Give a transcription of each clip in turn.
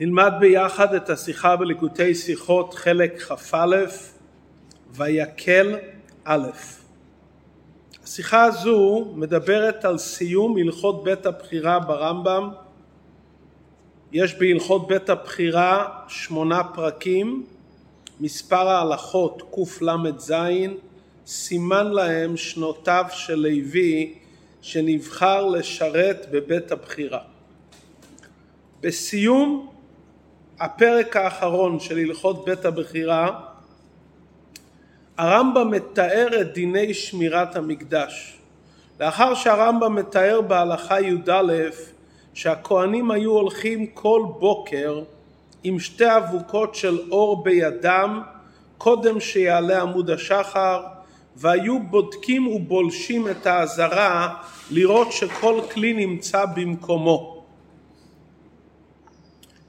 נלמד ביחד את השיחה בליקוטי שיחות חלק כ"א ויקל א'. השיחה הזו מדברת על סיום הלכות בית הבחירה ברמב"ם. יש בהלכות בית הבחירה שמונה פרקים, מספר ההלכות קל"ז, סימן להם שנותיו של לוי שנבחר לשרת בבית הבחירה. בסיום הפרק האחרון של הלכות בית הבחירה הרמב"ם מתאר את דיני שמירת המקדש. לאחר שהרמב"ם מתאר בהלכה י"א שהכהנים היו הולכים כל בוקר עם שתי אבוקות של אור בידם קודם שיעלה עמוד השחר והיו בודקים ובולשים את האזהרה לראות שכל כלי נמצא במקומו.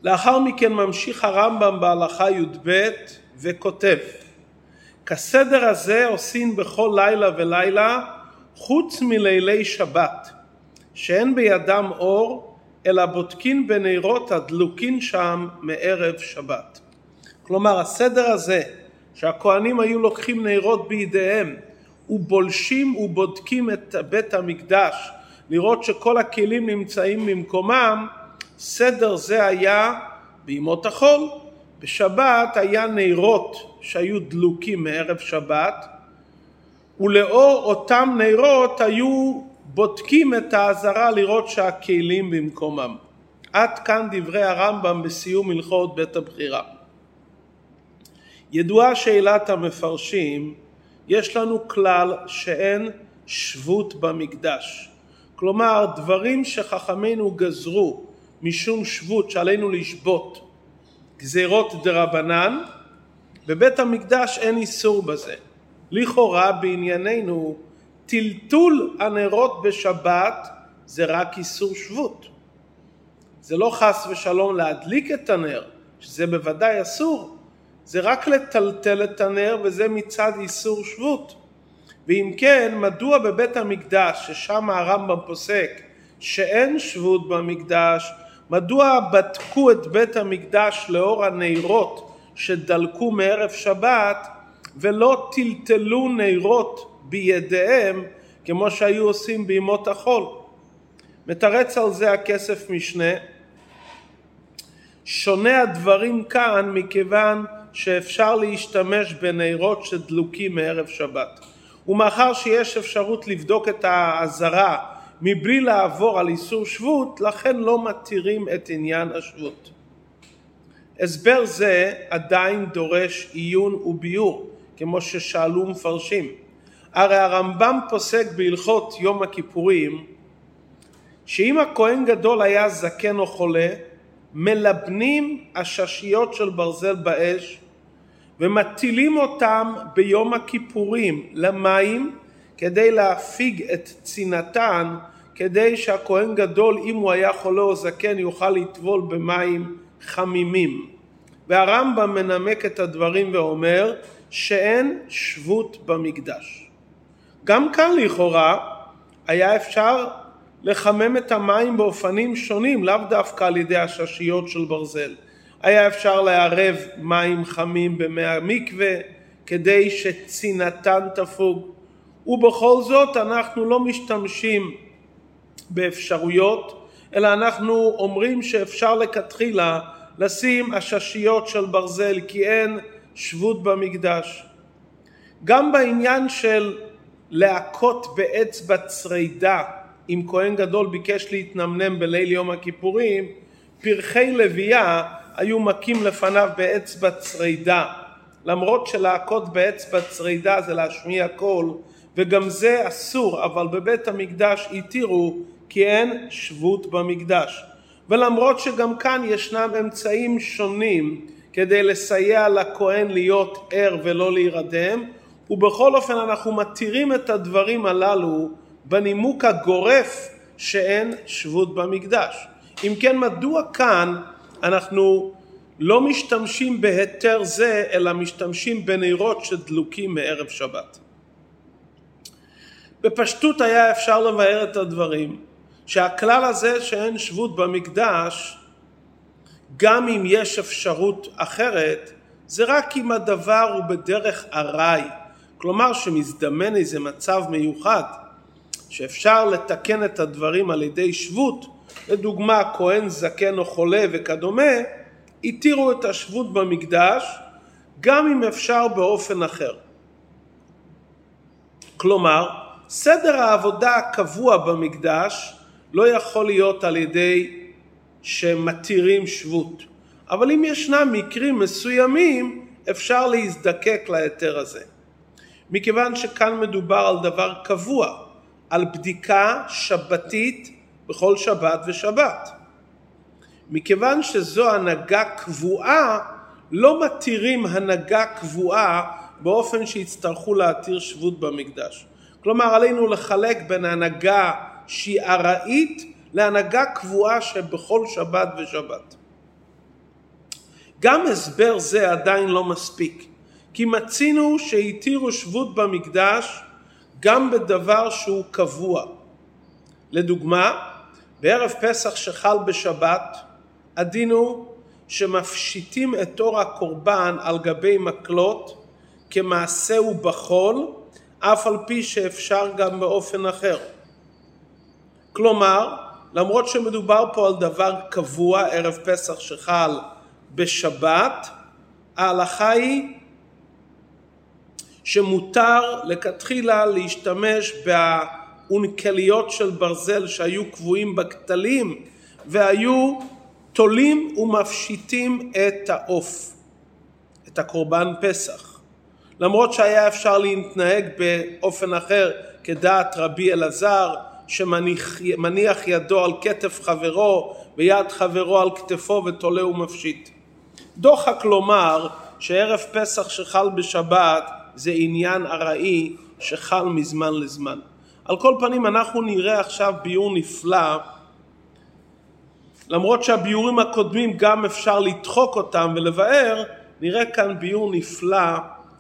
לאחר מכן ממשיך הרמב"ם בהלכה י"ב וכותב כסדר הזה עושים בכל לילה ולילה חוץ מלילי שבת שאין בידם אור אלא בודקים בנרות הדלוקים שם מערב שבת. כלומר הסדר הזה שהכהנים היו לוקחים נרות בידיהם ובולשים ובודקים את בית המקדש לראות שכל הכלים נמצאים במקומם סדר זה היה בימות החול. בשבת היה נרות שהיו דלוקים מערב שבת ולאור אותם נרות היו בודקים את האזהרה לראות שהכלים במקומם. עד כאן דברי הרמב"ם בסיום הלכות בית הבחירה. ידועה שאלת המפרשים, יש לנו כלל שאין שבות במקדש. כלומר, דברים שחכמינו גזרו משום שבות שעלינו לשבות גזירות דרבנן, בבית המקדש אין איסור בזה. לכאורה בענייננו טלטול הנרות בשבת זה רק איסור שבות. זה לא חס ושלום להדליק את הנר, שזה בוודאי אסור, זה רק לטלטל את הנר וזה מצד איסור שבות. ואם כן, מדוע בבית המקדש, ששם הרמב"ם פוסק שאין שבות במקדש, מדוע בדקו את בית המקדש לאור הנרות שדלקו מערב שבת ולא טלטלו נרות בידיהם כמו שהיו עושים בימות החול. מתרץ על זה הכסף משנה. שונה הדברים כאן מכיוון שאפשר להשתמש בנרות שדלוקים מערב שבת. ומאחר שיש אפשרות לבדוק את האזהרה מבלי לעבור על איסור שבות, לכן לא מתירים את עניין השבות. הסבר זה עדיין דורש עיון וביור, כמו ששאלו מפרשים. הרי הרמב"ם פוסק בהלכות יום הכיפורים שאם הכהן גדול היה זקן או חולה, מלבנים הששיות של ברזל באש ומטילים אותם ביום הכיפורים למים כדי להפיג את צנעתן, כדי שהכהן גדול, אם הוא היה חולה או זקן, יוכל לטבול במים חמימים. והרמב"ם מנמק את הדברים ואומר שאין שבות במקדש. גם כאן לכאורה היה אפשר לחמם את המים באופנים שונים, לאו דווקא על ידי הששיות של ברזל. היה אפשר לערב מים חמים במי המקווה כדי שצנעתן תפוג. ובכל זאת אנחנו לא משתמשים באפשרויות, אלא אנחנו אומרים שאפשר לכתחילה לשים עששיות של ברזל כי אין שבות במקדש. גם בעניין של להכות באצבע צרידה אם כהן גדול ביקש להתנמנם בליל יום הכיפורים, פרחי לוויה היו מכים לפניו באצבע צרידה. למרות שלהכות באצבע צרידה זה להשמיע קול, וגם זה אסור, אבל בבית המקדש התירו כי אין שבות במקדש. ולמרות שגם כאן ישנם אמצעים שונים כדי לסייע לכהן להיות ער ולא להירדם, ובכל אופן אנחנו מתירים את הדברים הללו בנימוק הגורף שאין שבות במקדש. אם כן, מדוע כאן אנחנו לא משתמשים בהיתר זה, אלא משתמשים בנרות שדלוקים מערב שבת? בפשטות היה אפשר לבאר את הדברים שהכלל הזה שאין שבות במקדש גם אם יש אפשרות אחרת, זה רק אם הדבר הוא בדרך ארעי, כלומר שמזדמן איזה מצב מיוחד שאפשר לתקן את הדברים על ידי שבות, לדוגמה כהן זקן או חולה וכדומה, התירו את השבות במקדש גם אם אפשר באופן אחר. כלומר, סדר העבודה הקבוע במקדש לא יכול להיות על ידי שמתירים שבות. אבל אם ישנם מקרים מסוימים, אפשר להזדקק להיתר הזה. מכיוון שכאן מדובר על דבר קבוע, על בדיקה שבתית בכל שבת ושבת. מכיוון שזו הנהגה קבועה, לא מתירים הנהגה קבועה באופן שיצטרכו להתיר שבות במקדש. כלומר עלינו לחלק בין הנהגה שהיא ארעית להנהגה קבועה שבכל שבת ושבת. גם הסבר זה עדיין לא מספיק, כי מצינו שהתירו שבות במקדש גם בדבר שהוא קבוע. לדוגמה, בערב פסח שחל בשבת, הדין הוא שמפשיטים את אור הקורבן על גבי מקלות כמעשהו בחול, אף על פי שאפשר גם באופן אחר. כלומר, למרות שמדובר פה על דבר קבוע, ערב פסח שחל בשבת, ההלכה היא שמותר לכתחילה להשתמש באונקליות של ברזל שהיו קבועים בכתלים והיו תולים ומפשיטים את העוף, את הקורבן פסח. למרות שהיה אפשר להתנהג באופן אחר כדעת רבי אלעזר שמניח ידו על כתף חברו ויד חברו על כתפו ותולה ומפשיט. דוחק לומר שערב פסח שחל בשבת זה עניין ארעי שחל מזמן לזמן. על כל פנים אנחנו נראה עכשיו ביור נפלא למרות שהביורים הקודמים גם אפשר לדחוק אותם ולבאר, נראה כאן ביור נפלא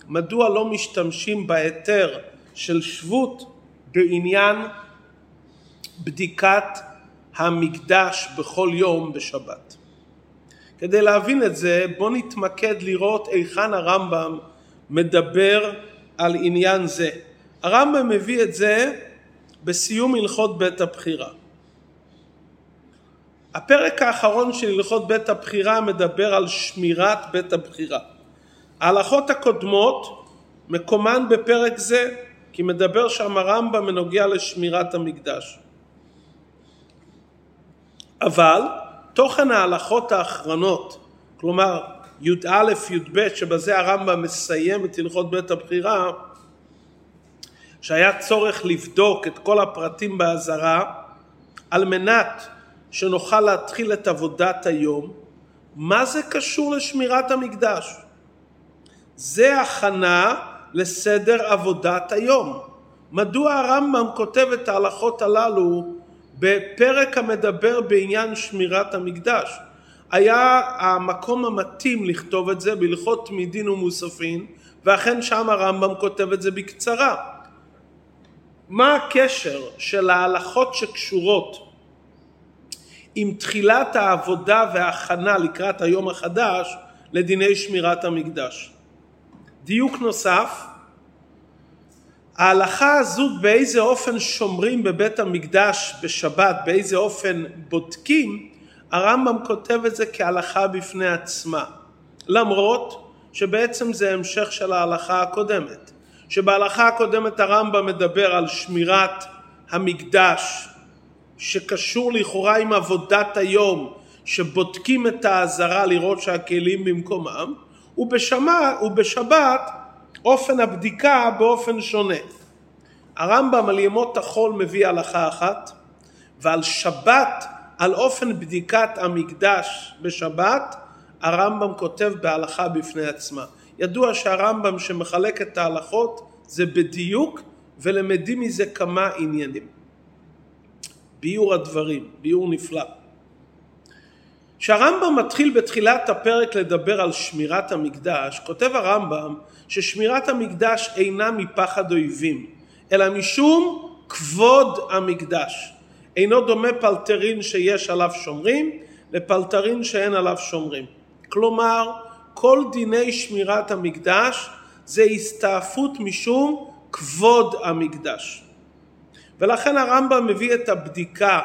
מדוע לא משתמשים בהיתר של שבות בעניין בדיקת המקדש בכל יום בשבת. כדי להבין את זה בואו נתמקד לראות היכן הרמב"ם מדבר על עניין זה. הרמב"ם מביא את זה בסיום הלכות בית הבחירה. הפרק האחרון של הלכות בית הבחירה מדבר על שמירת בית הבחירה. ההלכות הקודמות מקומן בפרק זה כי מדבר שם הרמב"ם בנוגע לשמירת המקדש. אבל תוכן ההלכות האחרונות, כלומר י"א י"ב שבזה הרמב"ם מסיים את הלכות בית הבחירה שהיה צורך לבדוק את כל הפרטים באזהרה על מנת שנוכל להתחיל את עבודת היום מה זה קשור לשמירת המקדש? זה הכנה לסדר עבודת היום. מדוע הרמב"ם כותב את ההלכות הללו בפרק המדבר בעניין שמירת המקדש? היה המקום המתאים לכתוב את זה בהלכות תמידין ומוספין ואכן שם הרמב"ם כותב את זה בקצרה. מה הקשר של ההלכות שקשורות עם תחילת העבודה וההכנה לקראת היום החדש לדיני שמירת המקדש? דיוק נוסף, ההלכה הזו באיזה אופן שומרים בבית המקדש בשבת, באיזה אופן בודקים, הרמב"ם כותב את זה כהלכה בפני עצמה, למרות שבעצם זה המשך של ההלכה הקודמת. שבהלכה הקודמת הרמב"ם מדבר על שמירת המקדש שקשור לכאורה עם עבודת היום שבודקים את האזהרה לראות שהכלים במקומם ובשמה, ובשבת אופן הבדיקה באופן שונה. הרמב"ם על ימות החול מביא הלכה אחת ועל שבת על אופן בדיקת המקדש בשבת הרמב"ם כותב בהלכה בפני עצמה. ידוע שהרמב"ם שמחלק את ההלכות זה בדיוק ולמדים מזה כמה עניינים. ביור הדברים, ביור נפלא. כשהרמב"ם מתחיל בתחילת הפרק לדבר על שמירת המקדש, כותב הרמב"ם ששמירת המקדש אינה מפחד אויבים, אלא משום כבוד המקדש. אינו דומה פלטרין שיש עליו שומרים, לפלטרין שאין עליו שומרים. כלומר, כל דיני שמירת המקדש זה הסתעפות משום כבוד המקדש. ולכן הרמב"ם מביא את הבדיקה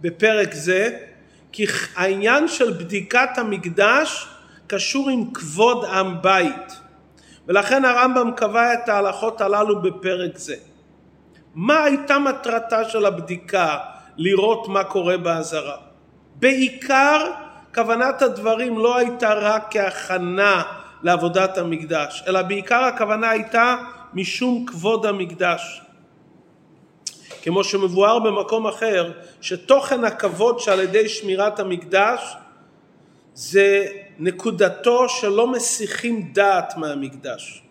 בפרק זה, כי העניין של בדיקת המקדש קשור עם כבוד עם בית, ולכן הרמב"ם קבע את ההלכות הללו בפרק זה. מה הייתה מטרתה של הבדיקה? לראות מה קורה באזהרה. בעיקר כוונת הדברים לא הייתה רק כהכנה לעבודת המקדש, אלא בעיקר הכוונה הייתה משום כבוד המקדש. כמו שמבואר במקום אחר, שתוכן הכבוד שעל ידי שמירת המקדש זה נקודתו שלא מסיחים דעת מהמקדש.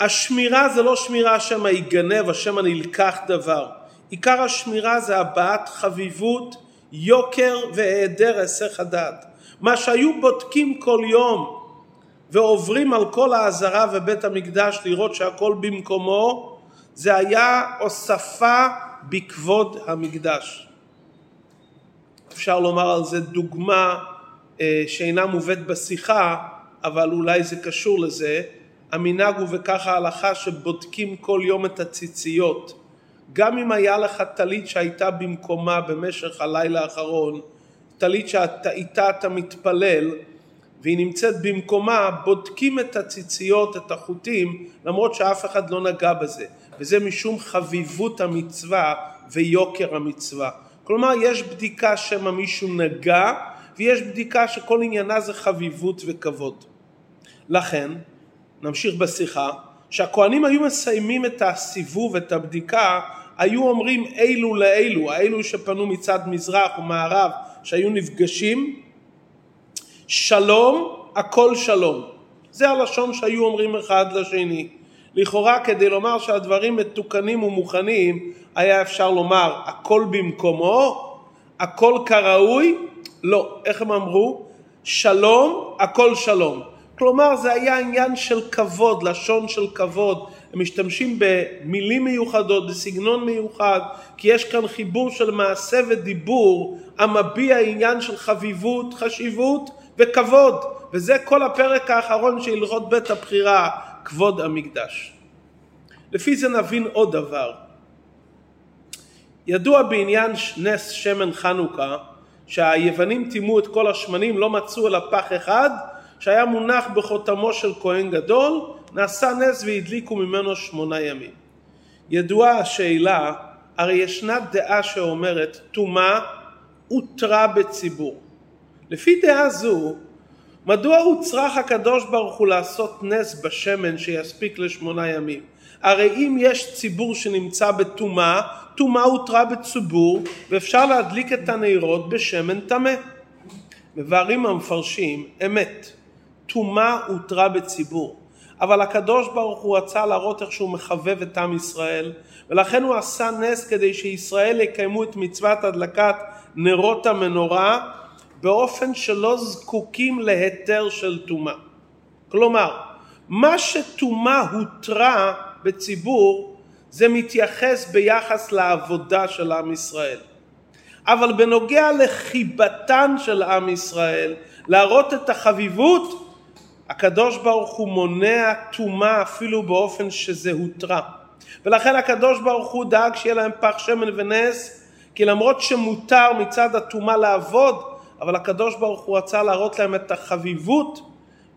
השמירה זה לא שמירה השם היגנב, השם הנלקח דבר. עיקר השמירה זה הבעת חביבות, יוקר והיעדר היסח הדעת. מה שהיו בודקים כל יום ועוברים על כל העזרה ובית המקדש לראות שהכל במקומו, זה היה הוספה בכבוד המקדש. אפשר לומר על זה דוגמה אה, שאינה מובאת בשיחה, אבל אולי זה קשור לזה. המנהג הוא וככה ההלכה שבודקים כל יום את הציציות. גם אם היה לך טלית שהייתה במקומה במשך הלילה האחרון, טלית שאיתה אתה מתפלל והיא נמצאת במקומה, בודקים את הציציות, את החוטים, למרות שאף אחד לא נגע בזה. וזה משום חביבות המצווה ויוקר המצווה. כלומר, יש בדיקה שמא מישהו נגע, ויש בדיקה שכל עניינה זה חביבות וכבוד. לכן, נמשיך בשיחה, שהכהנים היו מסיימים את הסיבוב, את הבדיקה, היו אומרים אילו לאלו, האלו שפנו מצד מזרח ומערב, שהיו נפגשים, שלום, הכל שלום. זה הלשון שהיו אומרים אחד לשני. לכאורה כדי לומר שהדברים מתוקנים ומוכנים, היה אפשר לומר הכל במקומו, הכל כראוי, לא, איך הם אמרו? שלום, הכל שלום. כלומר זה היה עניין של כבוד, לשון של כבוד, הם משתמשים במילים מיוחדות, בסגנון מיוחד, כי יש כאן חיבור של מעשה ודיבור המביע עניין של חביבות, חשיבות וכבוד, וזה כל הפרק האחרון של הלכות בית הבחירה, כבוד המקדש. לפי זה נבין עוד דבר. ידוע בעניין נס שמן חנוכה שהיוונים טימאו את כל השמנים, לא מצאו אלא פח אחד שהיה מונח בחותמו של כהן גדול, נעשה נס והדליקו ממנו שמונה ימים. ידועה השאלה, הרי ישנה דעה שאומרת טומאה הותרה בציבור. לפי דעה זו, מדוע הוצרך הקדוש ברוך הוא לעשות נס בשמן שיספיק לשמונה ימים? הרי אם יש ציבור שנמצא בטומאה, טומאה הותרה בציבור ואפשר להדליק את הנרות בשמן טמא. מבארים המפרשים אמת, טומאה הותרה בציבור, אבל הקדוש ברוך הוא רצה להראות איך שהוא מחבב את עם ישראל ולכן הוא עשה נס כדי שישראל יקיימו את מצוות הדלקת נרות המנורה באופן שלא זקוקים להיתר של טומאה. כלומר, מה שטומאה הותרה בציבור זה מתייחס ביחס לעבודה של עם ישראל. אבל בנוגע לחיבתן של עם ישראל, להראות את החביבות, הקדוש ברוך הוא מונע טומאה אפילו באופן שזה הותרה. ולכן הקדוש ברוך הוא דאג שיהיה להם פח שמן ונס, כי למרות שמותר מצד הטומאה לעבוד, אבל הקדוש ברוך הוא רצה להראות להם את החביבות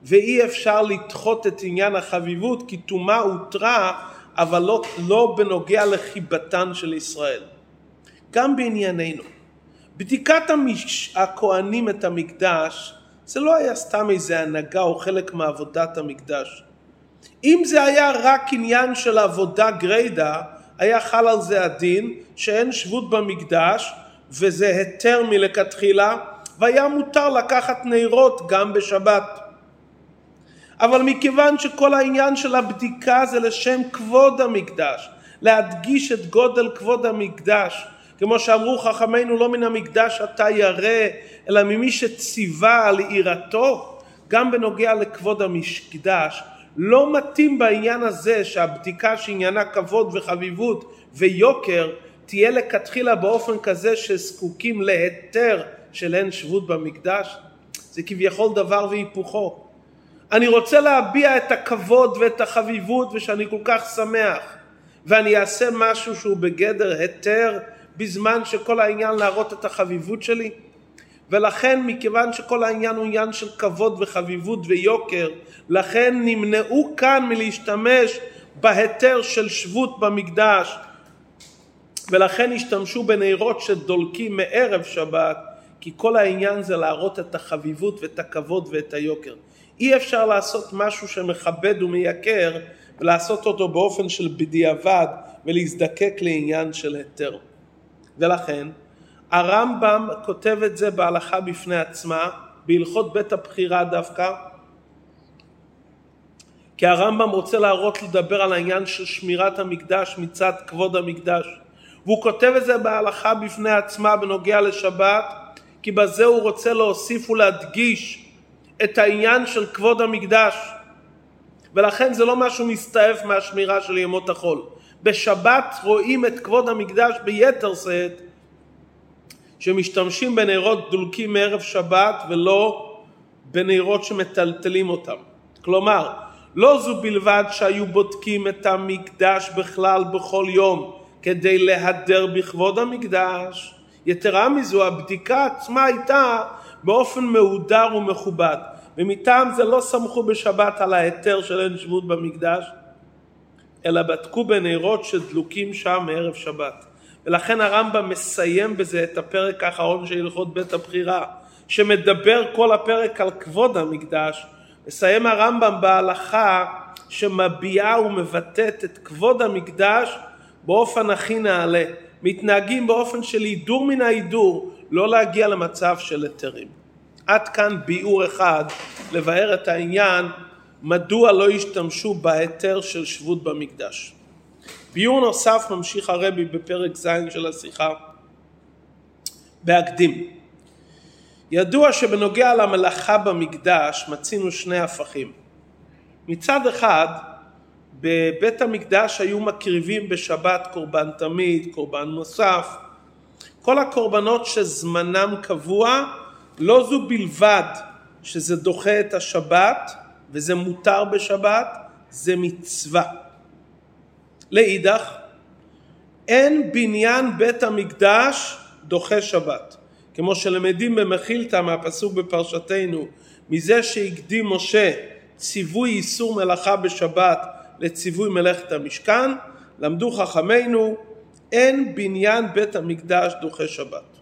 ואי אפשר לדחות את עניין החביבות כי טומאה הותרה אבל לא, לא בנוגע לחיבתן של ישראל. גם בענייננו. בדיקת המש... הכהנים את המקדש זה לא היה סתם איזה הנהגה או חלק מעבודת המקדש. אם זה היה רק עניין של עבודה גריידה, היה חל על זה הדין שאין שבות במקדש וזה היתר מלכתחילה והיה מותר לקחת נרות גם בשבת. אבל מכיוון שכל העניין של הבדיקה זה לשם כבוד המקדש, להדגיש את גודל כבוד המקדש, כמו שאמרו חכמינו לא מן המקדש אתה ירא, אלא ממי שציווה על יראתו, גם בנוגע לכבוד המקדש, לא מתאים בעניין הזה שהבדיקה שעניינה כבוד וחביבות ויוקר תהיה לכתחילה באופן כזה שזקוקים להיתר של אין שבות במקדש? זה כביכול דבר והיפוכו. אני רוצה להביע את הכבוד ואת החביבות ושאני כל כך שמח ואני אעשה משהו שהוא בגדר היתר בזמן שכל העניין להראות את החביבות שלי? ולכן מכיוון שכל העניין הוא עניין של כבוד וחביבות ויוקר, לכן נמנעו כאן מלהשתמש בהיתר של שבות במקדש, ולכן השתמשו בנרות שדולקים מערב שבת, כי כל העניין זה להראות את החביבות ואת הכבוד ואת היוקר. אי אפשר לעשות משהו שמכבד ומייקר ולעשות אותו באופן של בדיעבד ולהזדקק לעניין של היתר. ולכן הרמב"ם כותב את זה בהלכה בפני עצמה, בהלכות בית הבחירה דווקא, כי הרמב"ם רוצה להראות לדבר על העניין של שמירת המקדש מצד כבוד המקדש. והוא כותב את זה בהלכה בפני עצמה בנוגע לשבת, כי בזה הוא רוצה להוסיף ולהדגיש את העניין של כבוד המקדש. ולכן זה לא משהו מסתעף מהשמירה של ימות החול. בשבת רואים את כבוד המקדש ביתר שאת שמשתמשים בנרות דולקים מערב שבת ולא בנרות שמטלטלים אותם. כלומר, לא זו בלבד שהיו בודקים את המקדש בכלל בכל יום כדי להדר בכבוד המקדש, יתרה מזו הבדיקה עצמה הייתה באופן מהודר ומכובד. ומטעם זה לא סמכו בשבת על ההיתר של אין שבות במקדש אלא בדקו בנרות שדלוקים שם מערב שבת. ולכן הרמב"ם מסיים בזה את הפרק האחרון של הלכות בית הבחירה, שמדבר כל הפרק על כבוד המקדש, מסיים הרמב"ם בהלכה שמביעה ומבטאת את כבוד המקדש באופן הכי נעלה. מתנהגים באופן של הידור מן ההידור, לא להגיע למצב של היתרים. עד כאן ביאור אחד לבאר את העניין מדוע לא השתמשו בהיתר של שבות במקדש. ביור נוסף ממשיך הרבי בפרק ז' של השיחה בהקדים. ידוע שבנוגע למלאכה במקדש מצינו שני הפכים. מצד אחד בבית המקדש היו מקריבים בשבת קורבן תמיד, קורבן נוסף, כל הקורבנות שזמנם קבוע, לא זו בלבד שזה דוחה את השבת וזה מותר בשבת, זה מצווה. לאידך, אין בניין בית המקדש דוחה שבת. כמו שלמדים במחילתא מהפסוק בפרשתנו, מזה שהקדים משה ציווי איסור מלאכה בשבת לציווי מלאכת המשכן, למדו חכמינו אין בניין בית המקדש דוחה שבת.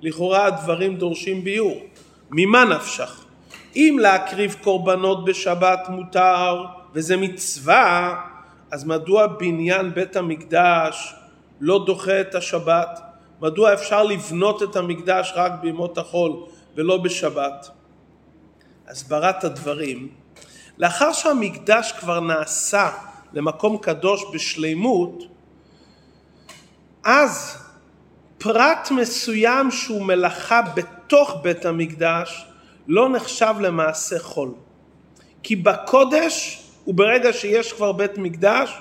לכאורה הדברים דורשים ביור. ממה נפשך? אם להקריב קורבנות בשבת מותר וזה מצווה, אז מדוע בניין בית המקדש לא דוחה את השבת? מדוע אפשר לבנות את המקדש רק בימות החול ולא בשבת? הסברת הדברים, לאחר שהמקדש כבר נעשה למקום קדוש בשלימות, אז פרט מסוים שהוא מלאכה בתוך בית המקדש לא נחשב למעשה חול. כי בקודש וברגע שיש כבר בית מקדש,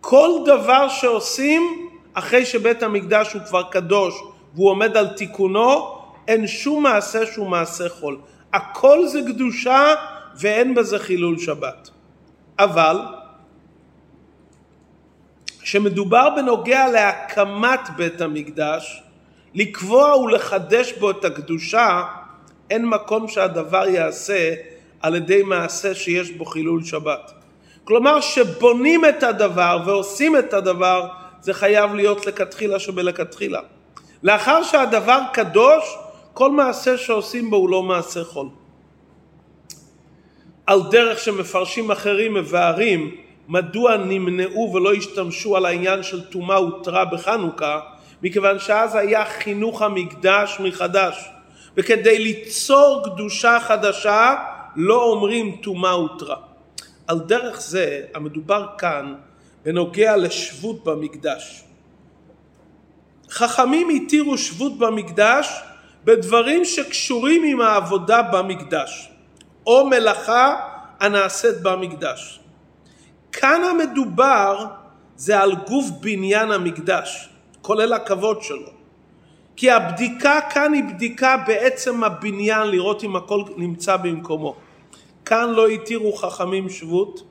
כל דבר שעושים אחרי שבית המקדש הוא כבר קדוש והוא עומד על תיקונו, אין שום מעשה שהוא מעשה חול. הכל זה קדושה ואין בזה חילול שבת. אבל כשמדובר בנוגע להקמת בית המקדש, לקבוע ולחדש בו את הקדושה, אין מקום שהדבר ייעשה על ידי מעשה שיש בו חילול שבת. כלומר שבונים את הדבר ועושים את הדבר זה חייב להיות לכתחילה שבלכתחילה. לאחר שהדבר קדוש כל מעשה שעושים בו הוא לא מעשה חול. על דרך שמפרשים אחרים מבארים מדוע נמנעו ולא השתמשו על העניין של טומאה ותרה בחנוכה מכיוון שאז היה חינוך המקדש מחדש וכדי ליצור קדושה חדשה לא אומרים טומאה ותרה. על דרך זה המדובר כאן בנוגע לשבות במקדש. חכמים התירו שבות במקדש בדברים שקשורים עם העבודה במקדש או מלאכה הנעשית במקדש. כאן המדובר זה על גוף בניין המקדש. כולל הכבוד שלו. כי הבדיקה כאן היא בדיקה בעצם הבניין, לראות אם הכל נמצא במקומו. כאן לא התירו חכמים שבות,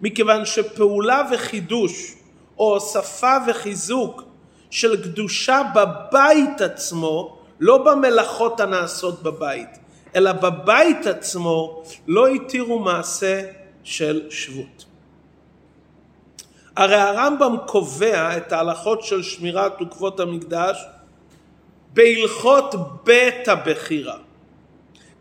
מכיוון שפעולה וחידוש, או הוספה וחיזוק של קדושה בבית עצמו, לא במלאכות הנעשות בבית, אלא בבית עצמו לא התירו מעשה של שבות. הרי הרמב"ם קובע את ההלכות של שמירת עוקבות המקדש בהלכות בית הבחירה.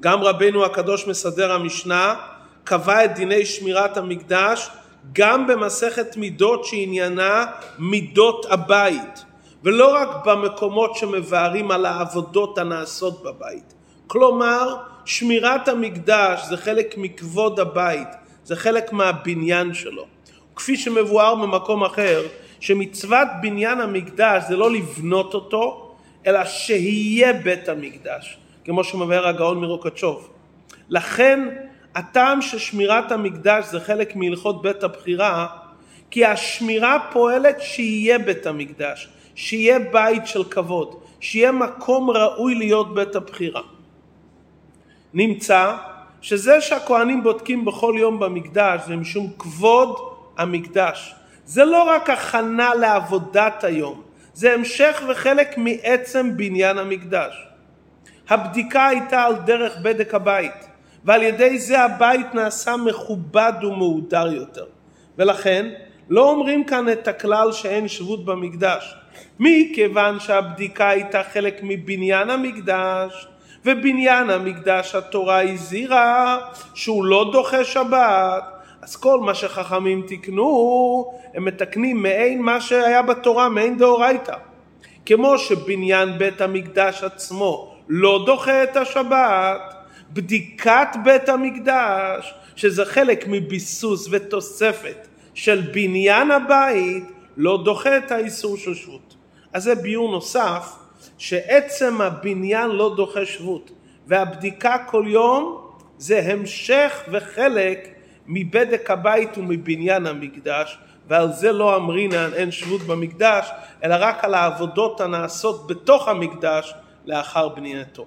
גם רבנו הקדוש מסדר המשנה קבע את דיני שמירת המקדש גם במסכת מידות שעניינה מידות הבית ולא רק במקומות שמבארים על העבודות הנעשות בבית. כלומר שמירת המקדש זה חלק מכבוד הבית, זה חלק מהבניין שלו. כפי שמבואר במקום אחר, שמצוות בניין המקדש זה לא לבנות אותו, אלא שיהיה בית המקדש, כמו שמבאר הגאון מרוקצ'וב. לכן הטעם ששמירת המקדש זה חלק מהלכות בית הבחירה, כי השמירה פועלת שיהיה בית המקדש, שיהיה בית של כבוד, שיהיה מקום ראוי להיות בית הבחירה. נמצא שזה שהכהנים בודקים בכל יום במקדש זה משום כבוד המקדש. זה לא רק הכנה לעבודת היום, זה המשך וחלק מעצם בניין המקדש. הבדיקה הייתה על דרך בדק הבית, ועל ידי זה הבית נעשה מכובד ומהודר יותר. ולכן לא אומרים כאן את הכלל שאין שבות במקדש, מכיוון שהבדיקה הייתה חלק מבניין המקדש, ובניין המקדש התורה הזהירה שהוא לא דוחה שבת, אז כל מה שחכמים תיקנו, הם מתקנים מעין מה שהיה בתורה, מעין דאורייתא. כמו שבניין בית המקדש עצמו לא דוחה את השבת, בדיקת בית המקדש, שזה חלק מביסוס ותוספת של בניין הבית, לא דוחה את האיסור של שבות. אז זה ביור נוסף, שעצם הבניין לא דוחה שבות, והבדיקה כל יום זה המשך וחלק מבדק הבית ומבניין המקדש, ועל זה לא אמרינן אין שבות במקדש, אלא רק על העבודות הנעשות בתוך המקדש לאחר בנייתו.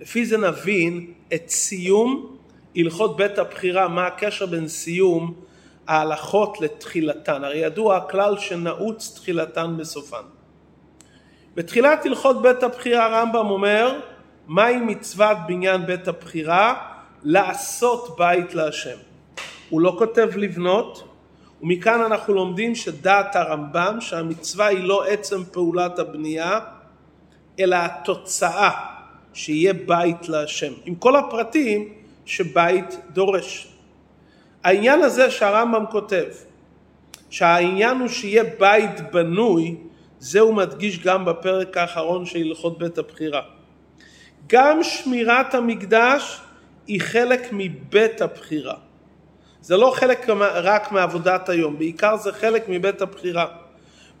לפי זה נבין את סיום הלכות בית הבחירה, מה הקשר בין סיום ההלכות לתחילתן. הרי ידוע הכלל שנעוץ תחילתן בסופן. בתחילת הלכות בית הבחירה הרמב"ם אומר מהי מצוות בניין בית הבחירה? לעשות בית להשם. הוא לא כותב לבנות, ומכאן אנחנו לומדים שדעת הרמב"ם שהמצווה היא לא עצם פעולת הבנייה, אלא התוצאה שיהיה בית להשם. עם כל הפרטים שבית דורש. העניין הזה שהרמב"ם כותב, שהעניין הוא שיהיה בית בנוי, זה הוא מדגיש גם בפרק האחרון של הלכות בית הבחירה. גם שמירת המקדש היא חלק מבית הבחירה. זה לא חלק רק מעבודת היום, בעיקר זה חלק מבית הבחירה.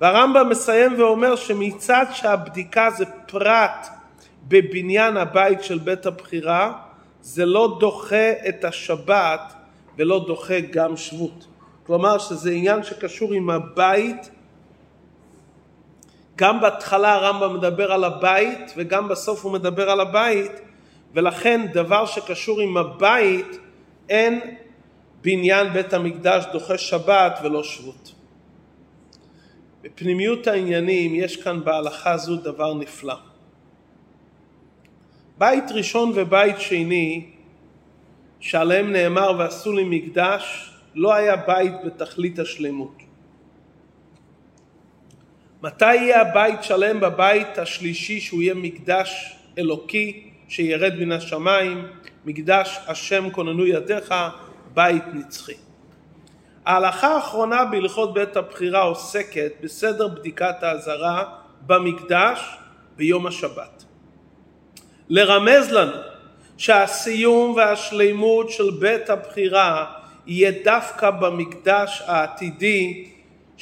והרמב"ם מסיים ואומר שמצד שהבדיקה זה פרט בבניין הבית של בית הבחירה, זה לא דוחה את השבת ולא דוחה גם שבות. כלומר שזה עניין שקשור עם הבית, גם בהתחלה הרמב"ם מדבר על הבית וגם בסוף הוא מדבר על הבית, ולכן דבר שקשור עם הבית אין בניין בית המקדש דוחה שבת ולא שבות. בפנימיות העניינים יש כאן בהלכה זו דבר נפלא. בית ראשון ובית שני שעליהם נאמר ועשו לי מקדש לא היה בית בתכלית השלמות. מתי יהיה הבית שלם בבית השלישי שהוא יהיה מקדש אלוקי שירד מן השמיים, מקדש השם כוננו ידיך, בית נצחי. ההלכה האחרונה בהלכות בית הבחירה עוסקת בסדר בדיקת האזהרה במקדש ביום השבת. לרמז לנו שהסיום והשלימות של בית הבחירה יהיה דווקא במקדש העתידי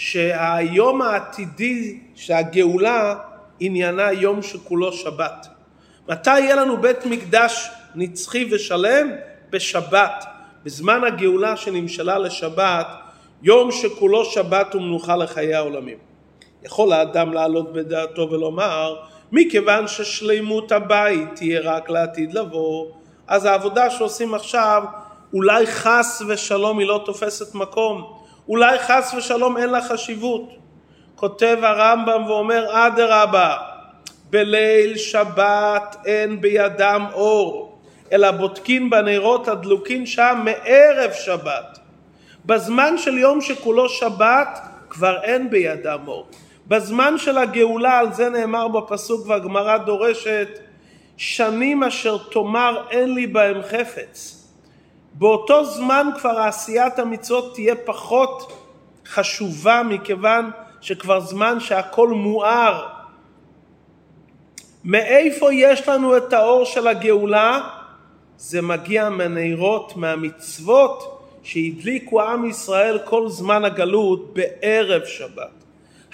שהיום העתידי שהגאולה עניינה יום שכולו שבת. מתי יהיה לנו בית מקדש נצחי ושלם? בשבת, בזמן הגאולה שנמשלה לשבת, יום שכולו שבת ומנוחה לחיי העולמים. יכול האדם לעלות בדעתו ולומר, מכיוון ששלימות הבית תהיה רק לעתיד לבוא, אז העבודה שעושים עכשיו, אולי חס ושלום היא לא תופסת מקום, אולי חס ושלום אין לה חשיבות. כותב הרמב"ם ואומר, אדרבה, בליל שבת אין בידם אור, אלא בודקין בנרות הדלוקין שם מערב שבת. בזמן של יום שכולו שבת כבר אין בידם אור. בזמן של הגאולה, על זה נאמר בפסוק והגמרא דורשת, שנים אשר תאמר אין לי בהם חפץ. באותו זמן כבר עשיית המצוות תהיה פחות חשובה מכיוון שכבר זמן שהכל מואר. מאיפה יש לנו את האור של הגאולה? זה מגיע מהנרות, מהמצוות שהדליקו עם ישראל כל זמן הגלות בערב שבת.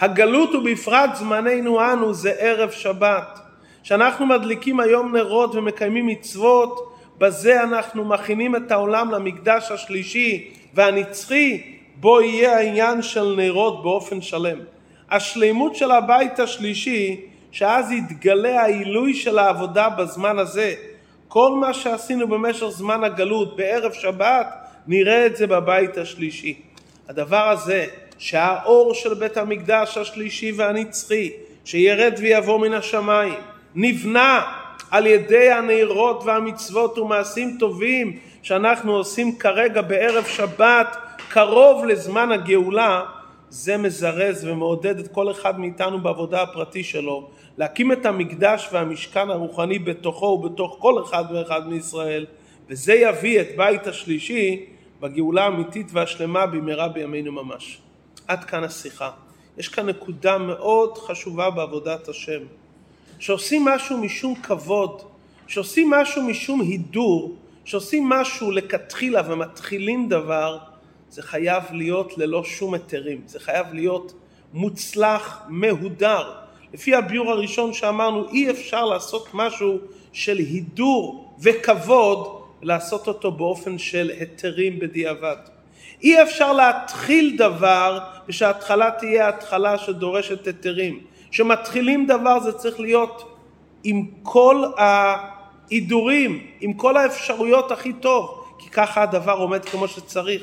הגלות ובפרט זמננו אנו זה ערב שבת. כשאנחנו מדליקים היום נרות ומקיימים מצוות, בזה אנחנו מכינים את העולם למקדש השלישי והנצחי, בו יהיה העניין של נרות באופן שלם. השלימות של הבית השלישי, שאז יתגלה העילוי של העבודה בזמן הזה. כל מה שעשינו במשך זמן הגלות בערב שבת, נראה את זה בבית השלישי. הדבר הזה, שהאור של בית המקדש השלישי והנצחי, שירד ויבוא מן השמיים, נבנה על ידי הנרות והמצוות ומעשים טובים שאנחנו עושים כרגע בערב שבת קרוב לזמן הגאולה זה מזרז ומעודד את כל אחד מאיתנו בעבודה הפרטי שלו להקים את המקדש והמשכן הרוחני בתוכו ובתוך כל אחד ואחד מישראל וזה יביא את בית השלישי בגאולה האמיתית והשלמה במהרה בימינו ממש. עד כאן השיחה. יש כאן נקודה מאוד חשובה בעבודת השם. שעושים משהו משום כבוד, שעושים משהו משום הידור, שעושים משהו לכתחילה ומתחילים דבר, זה חייב להיות ללא שום היתרים, זה חייב להיות מוצלח, מהודר. לפי הביור הראשון שאמרנו, אי אפשר לעשות משהו של הידור וכבוד, לעשות אותו באופן של היתרים בדיעבד. אי אפשר להתחיל דבר ושההתחלה תהיה התחלה שדורשת היתרים. כשמתחילים דבר זה צריך להיות עם כל ההידורים, עם כל האפשרויות הכי טוב, כי ככה הדבר עומד כמו שצריך.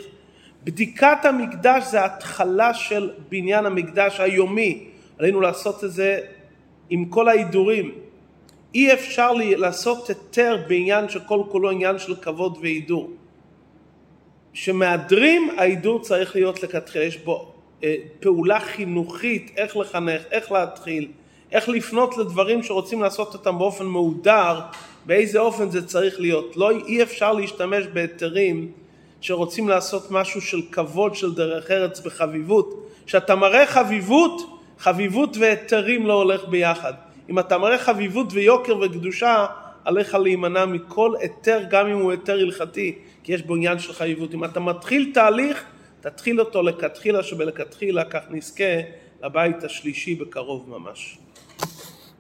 בדיקת המקדש זה התחלה של בניין המקדש היומי, עלינו לעשות את זה עם כל ההידורים. אי אפשר לעשות היתר בעניין שכל כולו עניין של כבוד והידור. כשמהדרים ההידור צריך להיות לכתחילה, יש בו פעולה חינוכית, איך לחנך, איך להתחיל, איך לפנות לדברים שרוצים לעשות אותם באופן מהודר, באיזה אופן זה צריך להיות. לא, אי אפשר להשתמש בהיתרים שרוצים לעשות משהו של כבוד של דרך ארץ בחביבות. כשאתה מראה חביבות, חביבות והיתרים לא הולך ביחד. אם אתה מראה חביבות ויוקר וקדושה, עליך להימנע מכל היתר, גם אם הוא היתר הלכתי, כי יש בו עניין של חביבות. אם אתה מתחיל תהליך, תתחיל אותו לכתחילה שבלכתחילה, כך נזכה לבית השלישי בקרוב ממש.